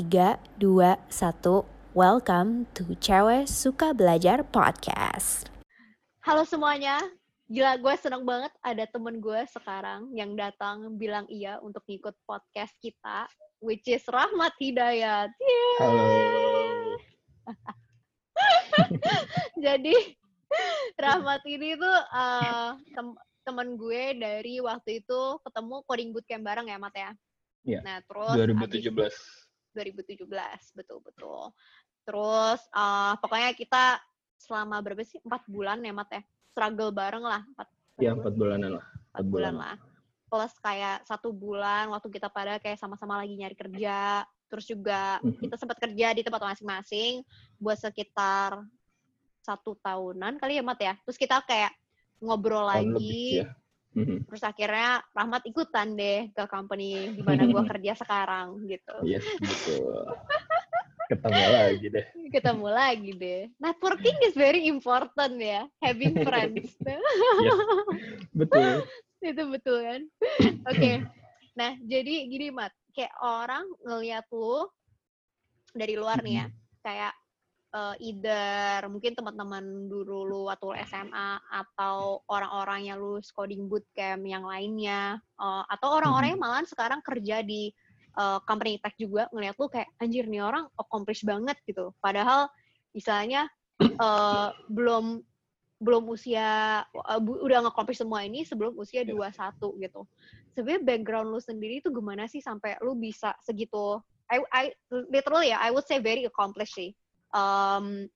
3, 2, 1. Welcome to Cewek Suka Belajar Podcast. Halo semuanya, gila gue seneng banget ada temen gue sekarang yang datang bilang iya untuk ngikut podcast kita, which is Rahmat Hidayat. Yeay. Halo. Jadi Rahmat ini tuh uh, tem- temen gue dari waktu itu ketemu coding bootcamp bareng ya, Mat ya? Iya, Nah, terus 2017. abis- 2017, betul-betul. Terus uh, pokoknya kita selama berapa sih? Empat bulan ya, Mat ya? Struggle bareng lah. Empat, Ya, empat bulanan lah. empat bulan lah. Plus kayak satu bulan waktu kita pada kayak sama-sama lagi nyari kerja. Terus juga Mhm. kita sempat kerja di tempat masing-masing buat sekitar satu tahunan kali ya, Mat ya? Terus kita kayak ngobrol Tahun lebih, lagi. ya. Mhm. Terus akhirnya Rahmat ikutan deh ke company di mana gua kerja sekarang gitu. Yes, betul. Ketemu lagi deh. Ketemu lagi deh. Networking is very important ya, having friends. Yes, betul. Itu betul kan? Oke. Nah, jadi gini Mat, kayak orang ngeliat lu dari luar nih ya, kayak eh, either mungkin teman-teman dulu lu waktu SMA atau orang-orang yang lulus coding bootcamp yang lainnya eh, atau orang-orang yang malahan sekarang kerja di eh, company tech juga ngeliat lu kayak anjir nih orang accomplish banget gitu. Padahal misalnya eh, belum belum usia uh, bu- udah nge-accomplish semua ini sebelum usia Iya. 21 gitu. Sebenarnya background lu sendiri itu gimana sih sampai lu bisa segitu I, I literally ya I would say very accomplished sih. Um,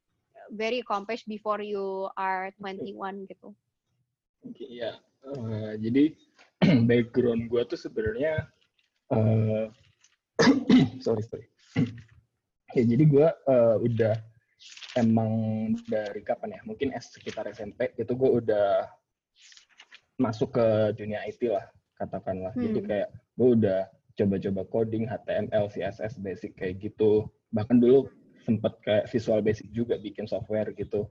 very accomplished before you are 21 gitu. Oke, ya. Eh, jadi background gue tuh sebenarnya eh, sorry sorry. ya jadi gue udah emang dari kapan ya? Mungkin sekitar SMP itu gue udah masuk ke dunia IT lah katakanlah. Jadi Hmm. kayak gue udah coba-coba coding, HTML, CSS basic kayak gitu. Bahkan dulu sempet kayak visual basic juga bikin software gitu.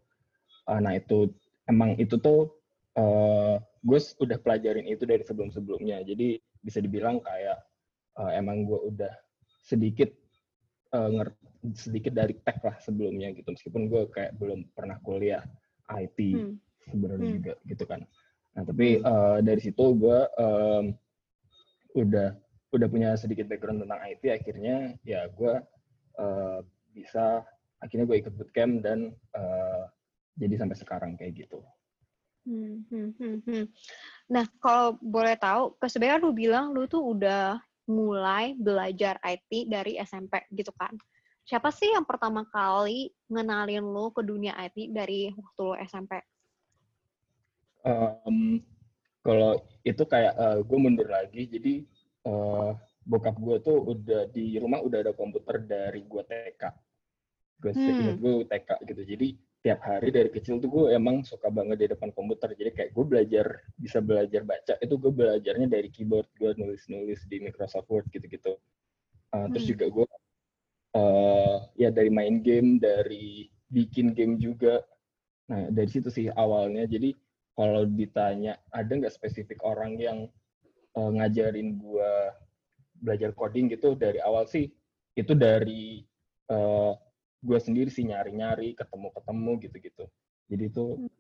Ah, nah itu emang itu tuh eh gue udah pelajarin itu dari sebelum-sebelumnya. Jadi bisa dibilang kayak eh, emang gue udah sedikit eh, nger- sedikit dari tech lah sebelumnya gitu. Meskipun gue kayak belum pernah kuliah IT Hmm. sebenarnya Hmm. juga gitu kan. Nah tapi eh, dari situ gue em, udah udah punya sedikit background tentang IT. Akhirnya ya gue eh, bisa akhirnya gue ikut bootcamp dan eh, jadi sampai sekarang kayak gitu. Hmm, hmm, hmm, hmm. Nah, kalau boleh tahu, sebenarnya lu bilang lu tuh udah mulai belajar IT dari SMP gitu kan. Siapa sih yang pertama kali ngenalin lu ke dunia IT dari waktu lu SMP? Em, kalau itu kayak gue mundur lagi, jadi eh, bokap gue tuh udah di rumah udah ada komputer dari gue TK. Gue Hmm. gue TK gitu. Jadi tiap hari dari kecil tuh gue emang suka banget di depan komputer. Jadi kayak gue belajar bisa belajar baca itu gue belajarnya dari keyboard gue nulis-nulis di Microsoft Word gitu-gitu. Eh, Terus Hmm. juga gue eh ya dari main game, dari bikin game juga. Nah dari situ sih awalnya. Jadi kalau ditanya ada nggak spesifik orang yang eh, ngajarin gua belajar coding gitu dari awal sih itu dari eh, gua sendiri sih nyari-nyari ketemu-ketemu gitu-gitu jadi itu Hmm.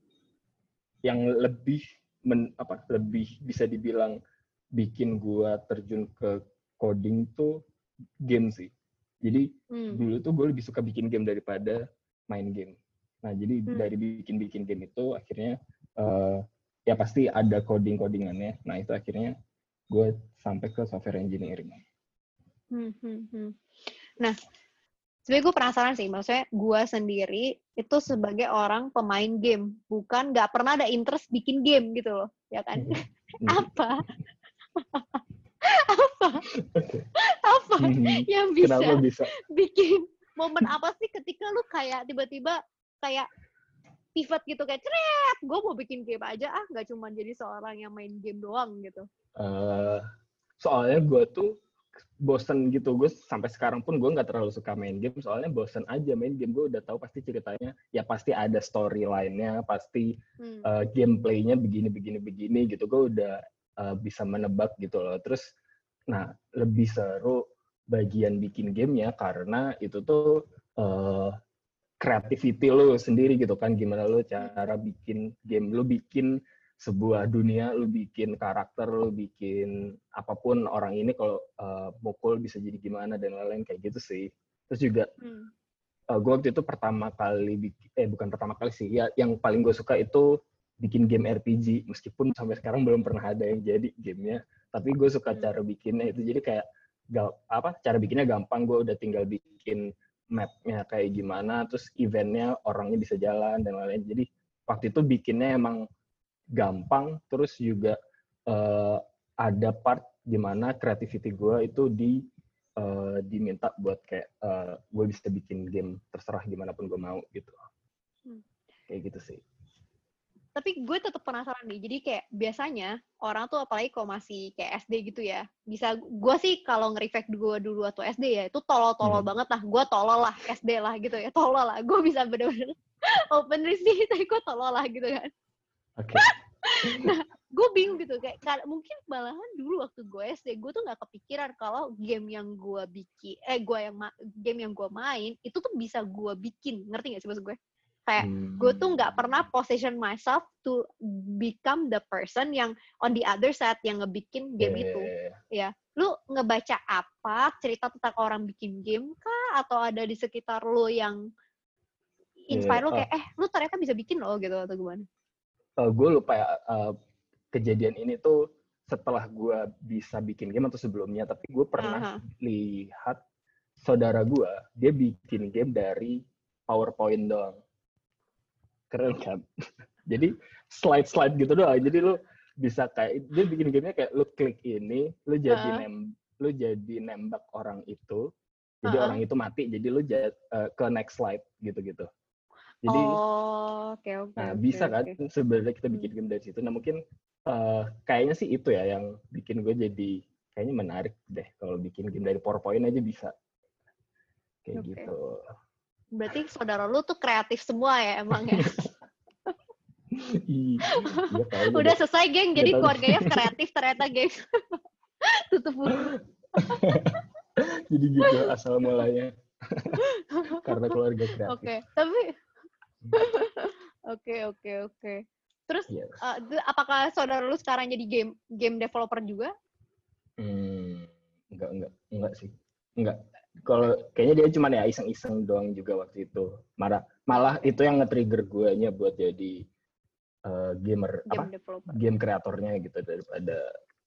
yang lebih men, apa lebih bisa dibilang bikin gua terjun ke coding tuh game sih jadi Hmm. dulu tuh gue lebih suka bikin game daripada main game. Nah jadi Hmm. dari bikin-bikin game itu akhirnya eh, ya pasti ada coding-codingannya. Nah itu akhirnya gue sampai ke software engineering. Hmm, hmm, hmm. Nah, sebenarnya gue penasaran sih, maksudnya gue sendiri itu sebagai orang pemain game, bukan nggak pernah ada interest bikin game gitu loh, ya kan? Apa? apa? Apa Mhm. yang bisa Kenapa bisa? bikin momen apa sih ketika lu kayak tiba-tiba kayak pivot gitu kayak ceret, gue mau bikin game aja ah, nggak cuma jadi seorang yang main game doang gitu. Eh, soalnya gue tuh bosen gitu gue sampai sekarang pun gue nggak terlalu suka main game soalnya bosen aja main game gue udah tahu pasti ceritanya ya pasti ada storyline-nya pasti Hmm. uh, gameplaynya begini begini begini gitu gue udah uh, bisa menebak gitu loh terus nah lebih seru bagian bikin gamenya karena itu tuh uh, creativity lo sendiri gitu kan. Gimana lo cara bikin game? Lo bikin sebuah dunia lu bikin karakter lu bikin apa pun orang ini kalau uh, mukul bisa jadi gimana dan lain-lain kayak gitu sih. Terus juga hmm. uh, eh, gue waktu itu pertama kali bikin eh bukan pertama kali sih. Ya yang paling gue suka itu bikin game RPG meskipun sampai sekarang belum pernah ada yang jadi gamenya tapi gue suka hmm. cara bikinnya itu. Jadi kayak gal, apa cara bikinnya gampang. Gue udah tinggal bikin mapnya kayak gimana terus eventnya orangnya bisa jalan dan lain-lain. Jadi waktu itu bikinnya emang gampang terus juga uh, ada part di mana creativity gue itu di uh, diminta buat kayak uh, gue bisa bikin game terserah gimana pun gue mau gitu. Hmm. kayak gitu sih tapi gue tetap penasaran nih jadi kayak biasanya orang tuh apalagi kalau masih kayak SD gitu ya bisa gue sih kalau nge-reflect gue dulu atau SD ya itu tolol-tolol hmm. banget lah gue tolol lah SD lah gitu ya tolol lah gue bisa bener-bener open risk tapi gue tolol lah gitu kan Oke. Okay. nah, gue bingung gitu kayak mungkin malahan dulu waktu gue SD gue tuh nggak kepikiran kalau game yang gue bikin eh gue yang game yang gue main itu tuh bisa gue bikin ngerti gak sih maksud gue kayak hmm. gue tuh nggak pernah position myself to become the person yang on the other side yang ngebikin game yeah. itu ya lu ngebaca apa cerita tentang orang bikin game kah atau ada di sekitar lu yang inspire yeah. lu kayak eh lu ternyata bisa bikin loh gitu atau gimana uh, gue lupa ya uh, kejadian ini tuh setelah gue bisa bikin game atau sebelumnya tapi gue pernah uh -huh. lihat saudara gue dia bikin game dari PowerPoint doang keren kan jadi slide slide gitu doang jadi lu bisa kayak dia bikin gamenya kayak lu klik ini lu jadi uh. nem lu jadi nembak orang itu jadi uh orang itu mati jadi lu jad, uh, ke next slide gitu gitu jadi, oh, okay. Okay, nah, okay, bisa kan okay. sebenarnya kita bikin hmm. game dari situ. Nah, mungkin uh, kayaknya sih itu ya yang bikin gue jadi kayaknya menarik deh kalau bikin game dari PowerPoint aja bisa. Kayak okay. gitu. Berarti saudara lu tuh kreatif semua ya emang ya? iya, Udah selesai, geng. Jadi keluarganya kreatif ternyata, geng. Tutup buku. jadi gitu asal mulanya. Karena keluarga kreatif. Oke, okay. tapi Oke oke oke. Terus yes. uh, apakah saudara lu sekarang jadi game game developer juga? Hmm, enggak enggak enggak sih. Enggak. Kalau kayaknya dia cuma ya iseng-iseng doang juga waktu itu. Malah malah itu yang nge-trigger guanya buat jadi uh, gamer game apa? Developer. Game kreatornya gitu daripada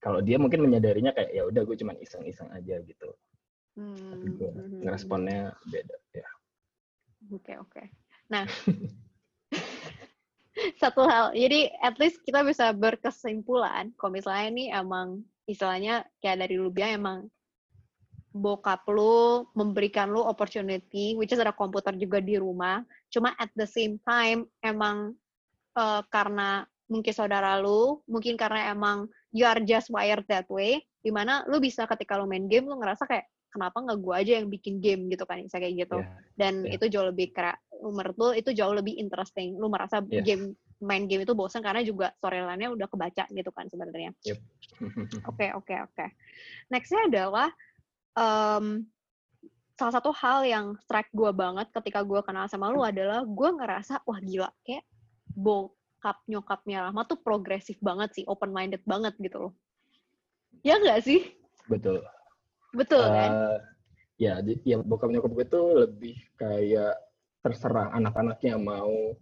kalau dia mungkin menyadarinya kayak ya udah gue cuma iseng-iseng aja gitu. Hmm. Tapi gue hmm, hmm, ngeresponnya beda ya. Oke okay, oke. Okay. Nah, satu hal, jadi at least kita bisa berkesimpulan kalau misalnya ini emang istilahnya kayak dari lu bilang emang bokap lu memberikan lu opportunity, which is ada komputer juga di rumah. Cuma at the same time emang uh, karena mungkin saudara lu, mungkin karena emang you are just wired that way, di mana lu bisa ketika lu main game lu ngerasa kayak kenapa nggak gue aja yang bikin game gitu kan, kayak gitu. Yeah. Dan yeah. itu jauh lebih kera menurut lo itu jauh lebih interesting. Lu merasa yeah. game main game itu bosan karena juga storyline-nya udah kebaca gitu kan sebenarnya. Oke oke oke. Nextnya adalah um, salah satu hal yang strike gue banget ketika gue kenal sama lu adalah gue ngerasa wah gila kayak bokap nyokapnya Rahma tuh progresif banget sih, open minded banget gitu loh. Ya nggak sih? Betul. Betul uh, kan? Ya, ya bokap nyokap gue tuh lebih kayak terserah anak-anaknya mau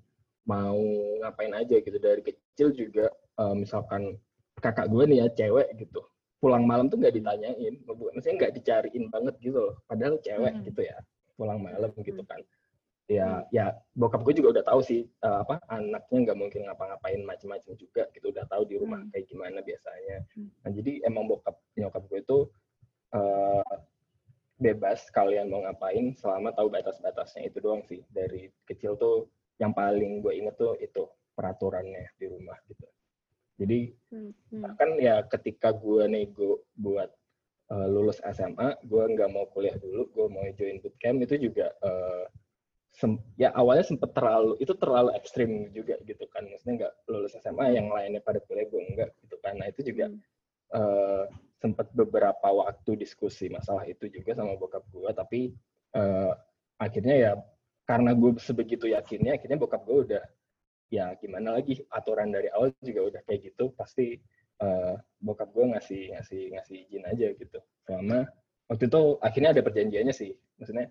mau ngapain aja gitu dari kecil juga uh, misalkan kakak gue nih ya cewek gitu pulang malam tuh nggak ditanyain maksudnya nggak dicariin banget gitu loh padahal cewek hmm. gitu ya pulang malam gitu kan ya hmm. ya bokap gue juga udah tahu sih uh, apa anaknya nggak mungkin ngapa-ngapain macam-macam juga gitu udah tahu di rumah hmm. kayak gimana biasanya hmm. nah jadi emang bokap nyokap gue itu uh, bebas kalian mau ngapain selama tahu batas-batasnya itu doang sih dari kecil tuh yang paling gue inget tuh itu peraturannya di rumah gitu jadi hmm. bahkan ya ketika gue nego buat uh, lulus SMA gue nggak mau kuliah dulu gue mau join bootcamp itu juga uh, sem ya awalnya sempet terlalu itu terlalu ekstrim juga gitu kan maksudnya nggak lulus SMA yang lainnya pada kuliah gue enggak gitu kan nah itu juga hmm. uh, sempat beberapa waktu diskusi masalah itu juga sama bokap gue tapi uh, akhirnya ya karena gue sebegitu yakinnya akhirnya bokap gue udah ya gimana lagi aturan dari awal juga udah kayak gitu pasti uh, bokap gue ngasih ngasih ngasih izin aja gitu. Selama waktu itu akhirnya ada perjanjiannya sih maksudnya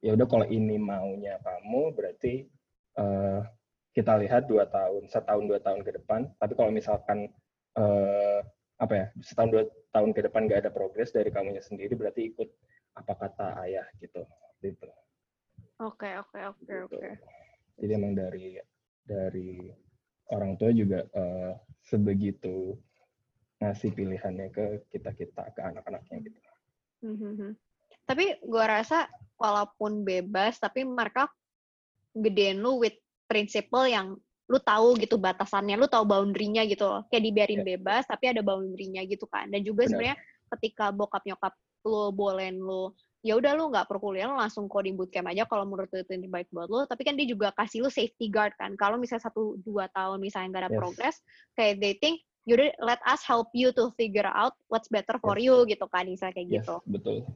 ya udah kalau ini maunya kamu berarti uh, kita lihat dua tahun setahun dua tahun ke depan. Tapi kalau misalkan uh, apa ya setahun dua tahun ke depan nggak ada progres dari kamunya sendiri berarti ikut apa kata ayah gitu gitu oke oke oke gitu. oke. Jadi emang dari dari orang tua juga uh, sebegitu ngasih pilihannya ke kita kita ke anak-anaknya gitu mm-hmm. tapi gue rasa walaupun bebas tapi mereka gedein lu with prinsipal yang lu tahu gitu batasannya, lu tahu boundary-nya gitu loh. Kayak dibiarin yeah. bebas tapi ada boundary-nya gitu kan. Dan juga sebenarnya ketika bokap nyokap lu bolehin lu ya udah lu nggak perkuliahan lu langsung coding bootcamp aja kalau menurut lu itu yang terbaik buat lu tapi kan dia juga kasih lu safety guard kan kalau misalnya satu dua tahun misalnya nggak ada yes. progress kayak they think yaudah let us help you to figure out what's better for yes. you gitu kan misalnya kayak yes, gitu betul